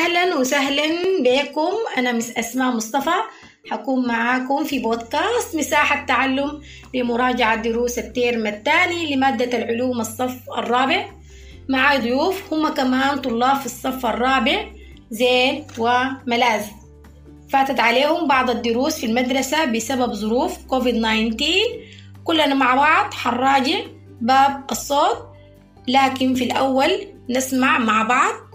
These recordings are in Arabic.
أهلا وسهلا بكم. أنا مس أسماء مصطفى. حكون معاكم في بودكاست مساحة تعلم لمراجعة دروس الترم الثاني لمادة العلوم الصف الرابع. مع ضيوف هم كمان طلاب في الصف الرابع زين وملاذ. فاتت عليهم بعض الدروس في المدرسة بسبب ظروف كوفيد 19 كلنا مع بعض حنراجع باب الصوت. لكن في الأول نسمع مع بعض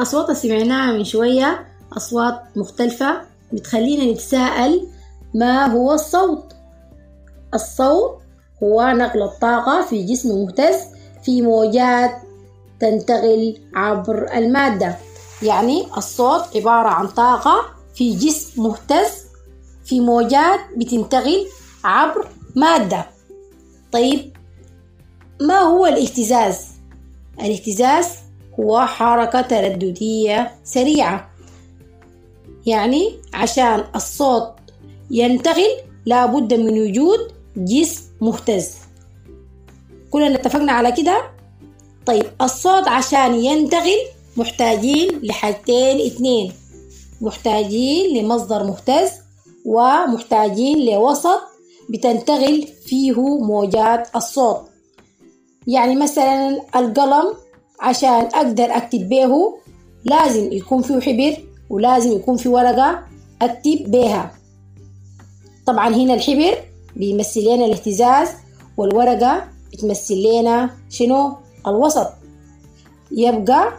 اللي سمعناها من شوية أصوات مختلفة بتخلينا نتساءل ما هو الصوت. الصوت هو نقل الطاقة في جسم مهتز في موجات تنتقل عبر المادة. يعني الصوت عبارة عن طاقة في جسم مهتز في موجات بتنتقل عبر مادة. طيب ما هو الاهتزاز؟ الاهتزاز هو حركة ترددية سريعة. يعني عشان الصوت ينتقل لابد من وجود جسم مهتز. كلنا اتفقنا على كده؟ طيب الصوت عشان ينتقل محتاجين لحاجتين اتنين محتاجين لمصدر مهتز ومحتاجين لوسط بتنتقل فيه موجات الصوت. يعني مثلا القلم عشان أقدر أكتب بيه لازم يكون فيه حبر ولازم يكون في ورقة أكتب بيها طبعا هنا الحبر بيمثل لنا الاهتزاز والورقة بتمثل لنا شنو؟ الوسط. يبقى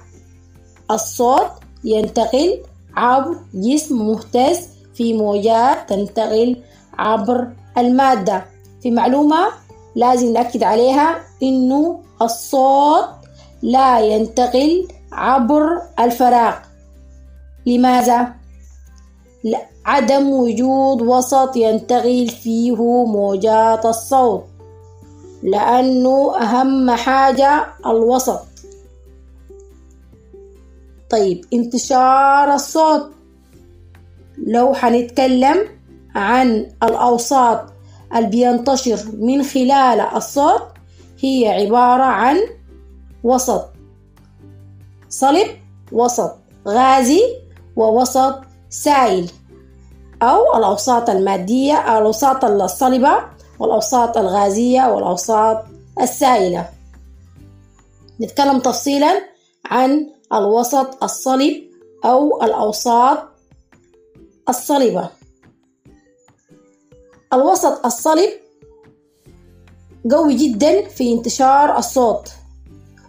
الصوت ينتقل عبر جسم مهتز في موجات تنتقل عبر المادة. في معلومة لازم نأكد عليها إنه الصوت لا ينتقل عبر الفراغ. لماذا؟ عدم وجود وسط ينتقل فيه موجات الصوت لأنه أهم حاجة الوسط. طيب انتشار الصوت. لو حنتكلم عن الأوساط اللي بينتشر من خلال الصوت هي عبارة عن وسط صلب وسط غازي ووسط سائل أو الأوساط المادية أو الأوساط الصلبة والأوساط الغازية والأوساط السائلة. نتكلم تفصيلا عن الوسط الصلب أو الأوساط الصلبة الوسط الصلب قوي جدا في انتشار الصوت.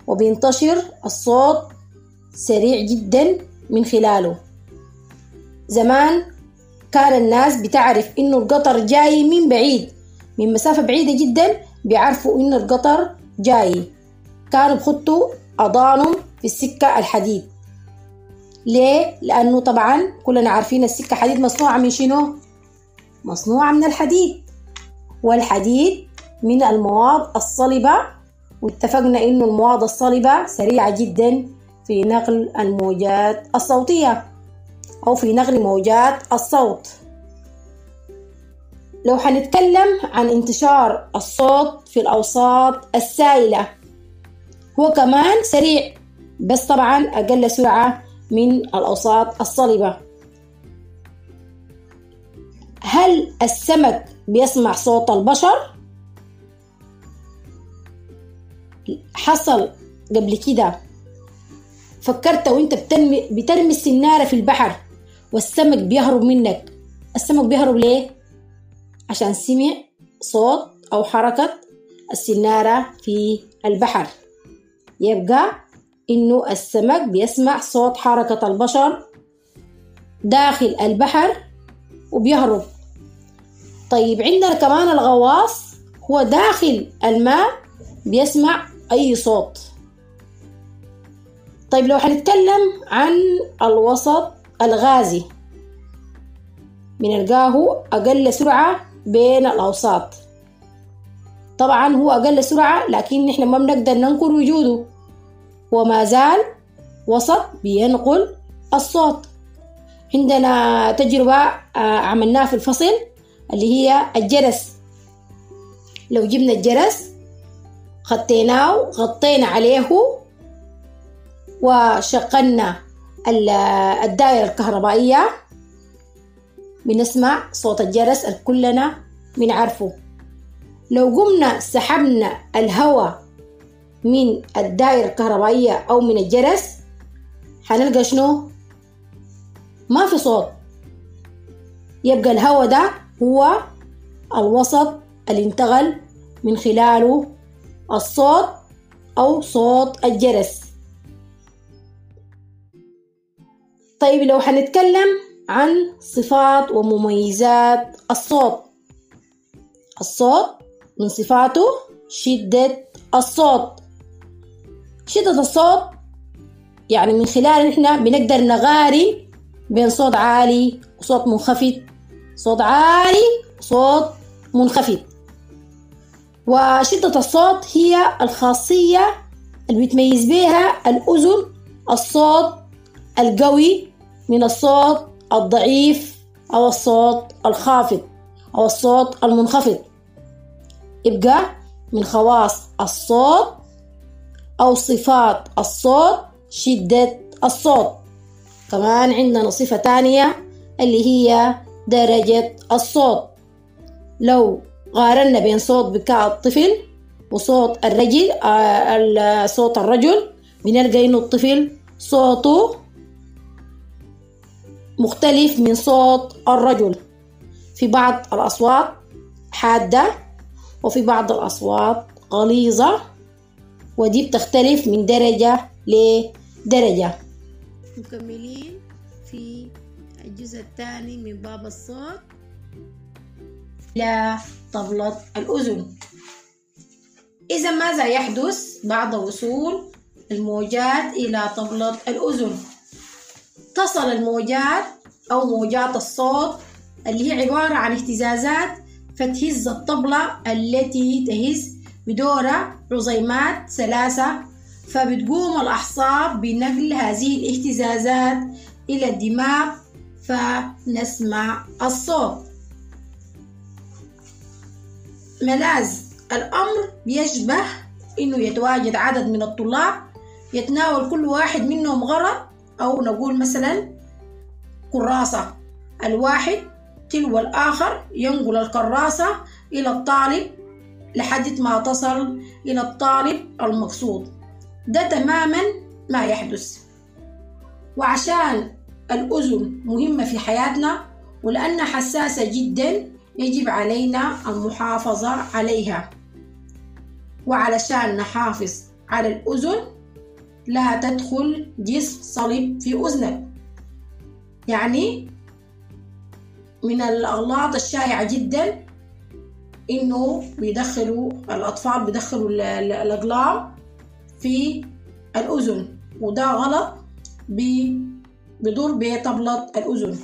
وبينتشر الصوت سريع جدا من خلاله زمان كان الناس بتعرف إنه القطر جاي من بعيد من مسافة بعيدة جدا بيعرفوا إنه القطر جاي كانوا بخطوا أضانهم في السكة الحديد ليه؟ لأنه طبعا كلنا عارفين السكة حديد مصنوعة من شنو؟ مصنوعة من الحديد والحديد من المواد الصلبة واتفقنا إنه المواد الصلبة سريعة جدا في نقل الموجات الصوتية أو في نقل موجات الصوت لو حنتكلم عن انتشار الصوت في الأوساط السائلة هو كمان سريع بس طبعا أقل سرعة من الأوساط الصلبة هل السمك بيسمع صوت البشر؟ حصل قبل كده. فكرت وانت بترمي, بترمي السنارة في البحر والسمك بيهرب منك. السمك بيهرب ليه؟ عشان سمع صوت أو حركة السنارة في البحر. يبقى إنه السمك بيسمع صوت حركة البشر داخل البحر وبيهرب. طيب عندنا كمان الغواص. هو داخل الماء بيسمع أي صوت. طيب لو حنتكلم عن الوسط الغازي بنلقاه أقل سرعة بين الأوساط. طبعا هو أقل سرعة لكن نحن ما بنقدر ننقل وجوده. هو ما زال وسط بينقل الصوت. عندنا تجربة عملناها في الفصل اللي هي الجرس. لو جبنا الجرس خطيناه غطينا عليه وشغلنا الدائرة الكهربائية. بنسمع صوت الجرس كلنا بنعرفه. لو قمنا سحبنا الهواء من الدائرة الكهربائية أو من الجرس حنلقى شنو؟ ما في صوت. يبقى الهواء ده هو الوسط اللي انتقل من خلاله الصوت أو صوت الجرس. طيب لو حنتكلم عن صفات ومميزات الصوت الصوت من صفاته شدة الصوت شدة الصوت يعني من خلال إحنا بنقدر نغاري بين صوت عالي وصوت منخفض. صوت عالي وصوت منخفض. وشدة الصوت هي الخاصية اللي بتميز بها الأذن الصوت القوي من الصوت الضعيف أو الصوت الخافض أو الصوت المنخفض. يبقى من خواص الصوت أو صفات الصوت شدة الصوت. كمان عندنا صفة تانية اللي هي درجة الصوت. لو قارنا بين صوت بكاء الطفل وصوت الرجل آه صوت الرجل. بنلقى إنه الطفل صوته مختلف من صوت الرجل. في بعض الأصوات حادة وفي بعض الأصوات غليظة ودي بتختلف من درجة لدرجة. مكملين في الجزء الثاني من باب الصوت. إلى طبلة الأذن. إذا ماذا يحدث بعد وصول الموجات إلى طبلة الأذن؟ تصل الموجات أو موجات الصوت اللي هي عبارة عن اهتزازات فتهز الطبلة التي تهز بدورة عظيمات ثلاثة فبتقوم الأعصاب بنقل هذه الاهتزازات إلى الدماغ فنسمع الصوت. ملاذ. الأمر بيشبه إنه يتواجد عدد من الطلاب يتناول كل واحد منهم غرض أو نقول مثلا كراسة. الواحد تلو الآخر ينقل الكراسة إلى الطالب لحد ما تصل إلى الطالب المقصود. ده تماما ما يحدث. وعشان الأذن مهمة في حياتنا ولأنها حساسة جدا يجب علينا المحافظة عليها. وعلشان نحافظ على الأذن لا تدخل جسم صلب في أذنك. يعني من الأغلاط الشائعة جدا إنه بيدخلوا الأطفال بيدخلوا الأقلام في الأذن وده غلط بيضر بطبلة الأذن.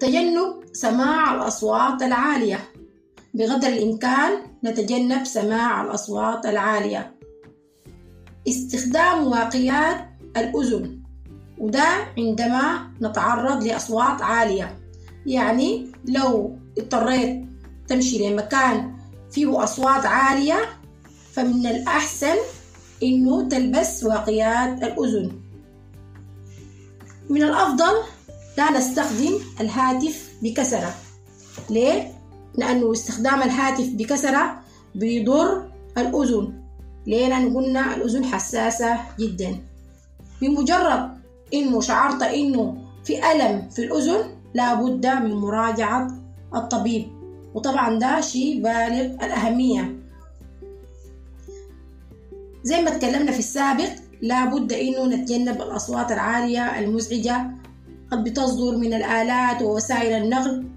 تجنب سماع الأصوات العالية. بقدر الإمكان نتجنب سماع الأصوات العالية. استخدام واقيات الأذن. وده عندما نتعرض لأصوات عالية. يعني لو اضطريت تمشي لمكان فيه أصوات عالية فمن الأحسن إنه تلبس واقيات الأذن. من الأفضل لا نستخدم الهاتف بكسرة. ليه؟ لأنه استخدام الهاتف بكسرة بيضر الأذن. ليه؟ لأن قلنا الأذن حساسة جدا. بمجرد إنه شعرت إنه في ألم في الأذن لابد من مراجعة الطبيب. وطبعا ده شيء بالغ الأهمية. زي ما اتكلمنا في السابق لابد إنه نتجنب الأصوات العالية المزعجة قد بتصدر من الآلات ووسائل النقل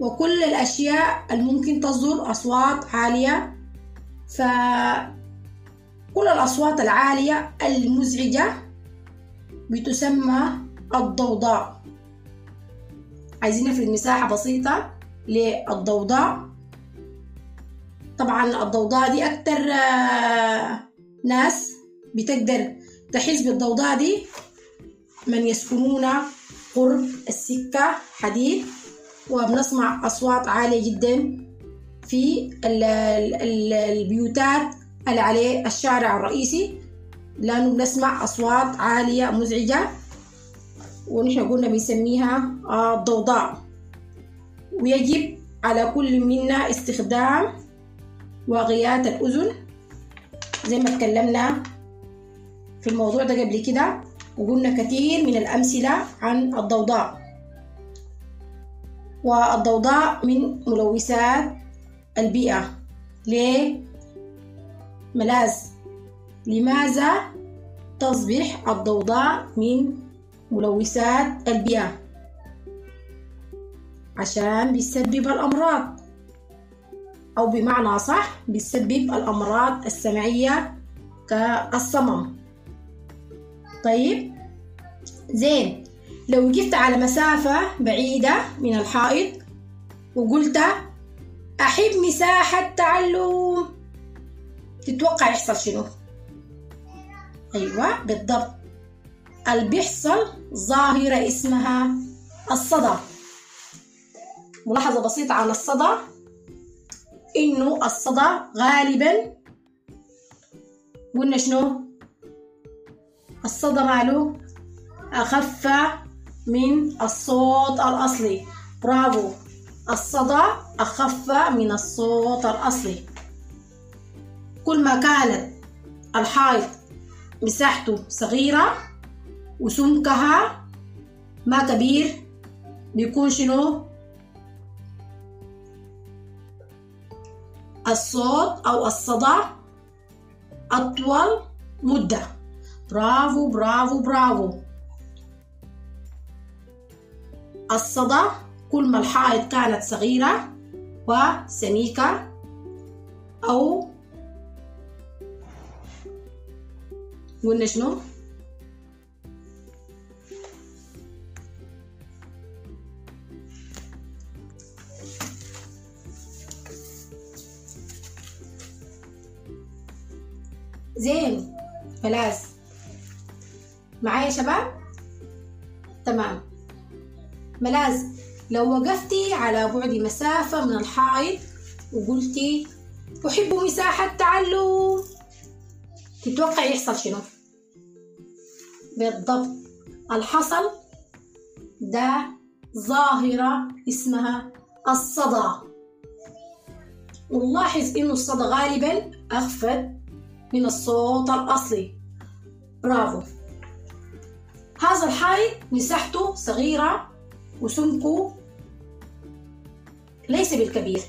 وكل الأشياء الممكن تصدر أصوات عالية. فكل الأصوات العالية المزعجة بتسمى الضوضاء. عايزين نفرد مساحة بسيطة للضوضاء. طبعا الضوضاء دي أكتر ناس بتقدر تحس بالضوضاء دي من يسكنون قرب السكة حديد وبنسمع أصوات عالية جدا في البيوتات اللي عليه الشارع الرئيسي لأنه بنسمع أصوات عالية مزعجة ونحن قلنا بنسميها الضوضاء ويجب على كل منا استخدام واقيات الأذن. زي ما اتكلمنا في الموضوع ده قبل كده وقلنا كثير من الأمثلة عن الضوضاء. والضوضاء من ملوثات البيئة. ليه؟ ملاذ. لماذا تصبح الضوضاء من ملوثات البيئة؟ عشان بيسبب الأمراض. أو بمعنى صح بيسبب الأمراض السمعية كالصمم. طيب زين لو وقفت على مسافة بعيدة من الحائط وقلت أحب مساحة تعلم تتوقع يحصل شنو؟ أيوة بالضبط اللي بيحصل ظاهرة اسمها الصدى ملاحظة بسيطة عن الصدى إنه الصدى غالبا قلنا شنو؟ الصدى ماله أخف من الصوت الأصلي. برافو. الصدى أخف من الصوت الأصلي. كل ما كانت الحائط مساحته صغيرة وسمكها ما كبير بيكون شنو؟ الصوت أو الصدى أطول مدة. برافو برافو برافو الصدى كل ما الحائط كانت صغيرة وسميكة أو قلنا شنو؟ زين ملاذ معايا يا شباب؟ تمام. ملاذ لو وقفتي على بعد مسافة من الحائط وقلتي أحب مساحة تعلم تتوقع يحصل شنو؟ بالضبط. الحصل ده ظاهرة اسمها الصدى. ونلاحظ إنه الصدى غالبا أخفت من الصوت الأصلي. برافو. هذا الحائط مساحته صغيرة وسمكه ليس بالكبير.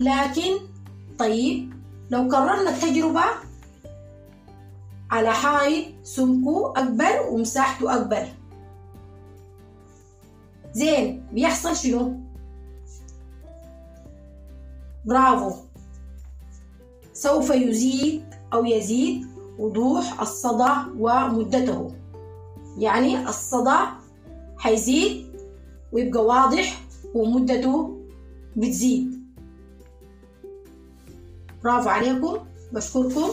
لكن طيب لو كررنا التجربة على حائط سمكه أكبر ومساحته أكبر. زين بيحصل شنو؟ برافو. سوف يزيد أو يزيد وضوح الصدى ومدته. يعني الصدى حيزيد ويبقى واضح ومدته بتزيد. برافو عليكم بشكركم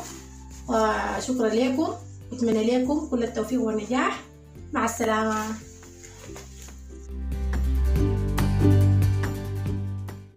وشكرا لكم أتمنى لكم كل التوفيق والنجاح. مع السلامة.